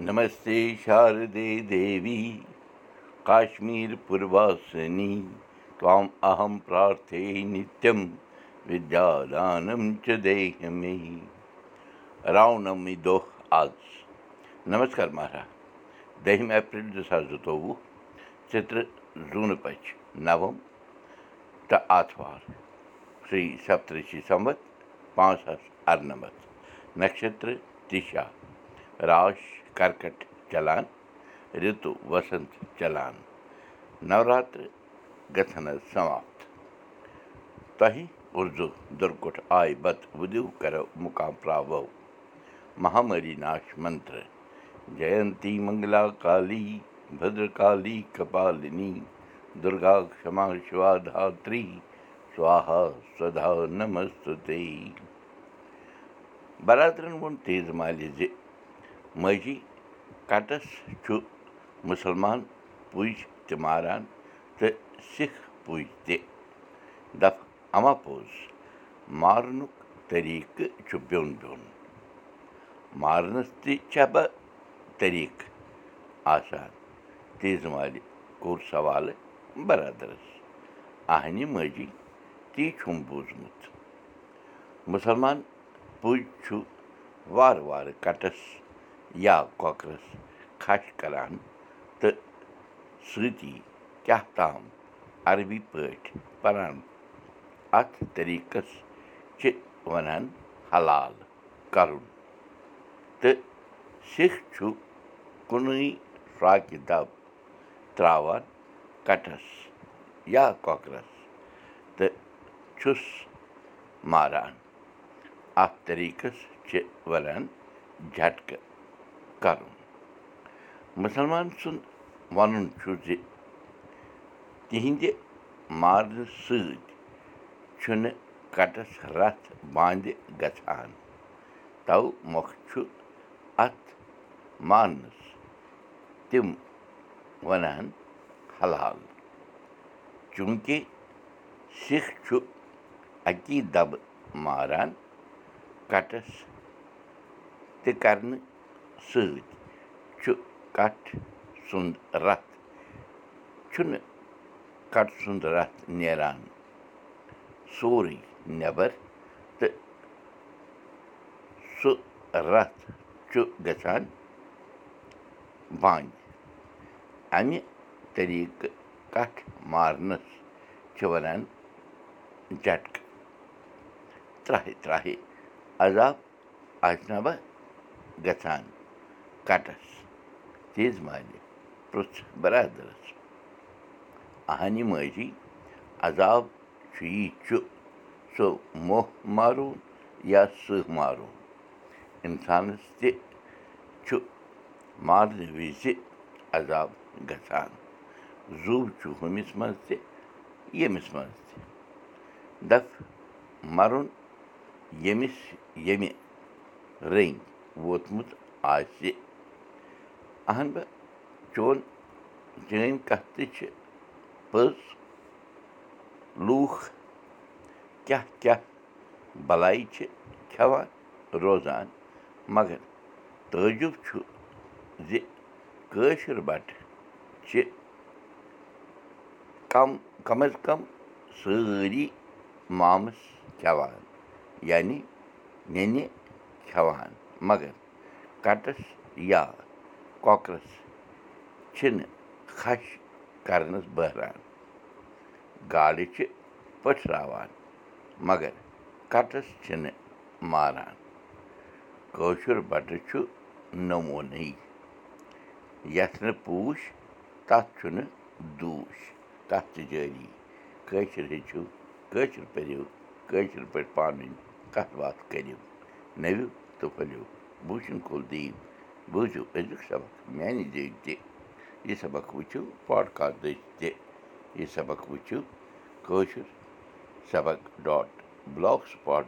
नमस्ते शारदे देवी काश्मीरपूर्वासिनी त्वाम् अहं प्रार्थे नित्यं विद्यादानं च देह मे रावनवमी दोह आज। नमस्कार मारा दहीम एप्रिल दो हजार सतोवू चित्र जून पच नवम त आथवार श्री सप्तऋषि संवत पाँच हजार अर नक्षत्र दिशा राश کَرکَٹ چلان رِتُو وسنت چلان نوراترٕ گژھن حظ سماپت تۄہہِ اُردو دُرکُٹھ آیہِ بتہٕ وُدِو کرو مُقام مہامری ناش منتر جینتی منگلا کالی بدرکالی کپالنی دُرگا کما شِوا دھتری سوہا سدا نمستے برادرن ووٚن تیز مالہِ زِ ماجی کٹس چھُ مُسلمان پُج تہِ ماران تہٕ سِکھ پُج تہِ دپ اما پوٚز مارنُک طٔریٖقہٕ چھُ بیوٚن بیوٚن مارنس تہِ چھےٚ بہٕ طٔریٖقہٕ آسان تیز مالہِ کوٚر سوالہٕ برادرس اہنہِ ماجی تی چھُم بوٗزمُت مُسلمان پُج چھُ وارٕ وارٕ کٹس یا کۄکرس کھش کران تہٕ سۭتی کیٛاہ تام عربی پٲٹھۍ پران اتھ طٔریٖقس چھِ ونان حلال کرُن تہٕ سِکھ چھُ کُنُے شراکہِ دب تراوان کٹس یا کۄکرس تہٕ چھُس ماران اتھ طٔریٖقس چھِ ونان جٹکہٕ مُسلمان سُنٛد ونُن چھُ زِ تِہنٛدِ مارنہٕ سۭتۍ چھُنہٕ کٹس رتھ باندِ گژھان تو مۄکھ چھُ اتھ مارنس تِم ونان حلال چوٗنٛکہِ سِکھ چھُ اکی دبہٕ ماران کٹس تہِ کرنہٕ سۭتۍ چھُ کٹھ سُنٛد رتھ چھُنہٕ کٹہٕ سُنٛد رتھ نیران سورُے نٮ۪بر تہٕ سُہ رتھ چھُ گژھان بنٛد امہِ طٔریٖقہٕ کٹھ مارنس چھِ ونان جٹکہٕ ترٛاہہِ ترٛاہہِ عذاب آسہِ نا بہ گژھان کٹس تیز مالہِ پرٛژھ برادرس اہنہِ ماجی عذاب چھُ یی چھُ سُہ موہ مارون یا سٕہہ مارون اِنسانس تہِ چھُ مارنہٕ وِزِ عذاب گژھان زُو چھُ ہُمِس منٛز تہِ ییٚمِس منٛز تہِ دپ مرُن ییٚمِس ییٚمہِ رٔنٛگۍ ووتمُت آسہِ اہن بہٕ چون چٲنۍ کتھ تہِ چھِ پٔز لوٗکھ کیٛاہ کیٛاہ بلاے چھِ کھٮ۪وان روزان مگر تعجُب چھُ زِ کٲشِر بٹہٕ چھِ کم کم از کم سٲری مامٕس کھٮ۪وان یعنی نِنہِ کھٮ۪وان مگر کٹس یا کۄکرس چھِنہٕ خش کرنس بٲران گاڈٕ چھِ پٔٹھراوان مگر کٹس چھِنہٕ ماران کٲشُر بٹہٕ چھُ نموٗنٕے یتھ نہٕ پوٗش تتھ چھُنہٕ دوٗش تتھ تہِ جٲری کٲشِر ہیٚچھِو کٲشِر پٔرِو کٲشِر پٲٹھۍ پانہٕ ؤنۍ کتھ باتھ کٔرِو نٔوِو تہٕ پھٔلِو بوٗشن کُل بوٗزِو أزیُک سبق میانہِ دٔج تہِ یہِ سبق وٕچھِو پاڈکاسٹ دٔج تہِ یہِ سبق وٕچھِو کٲشُر سبق ڈاٹ بٕلاک سُپاٹ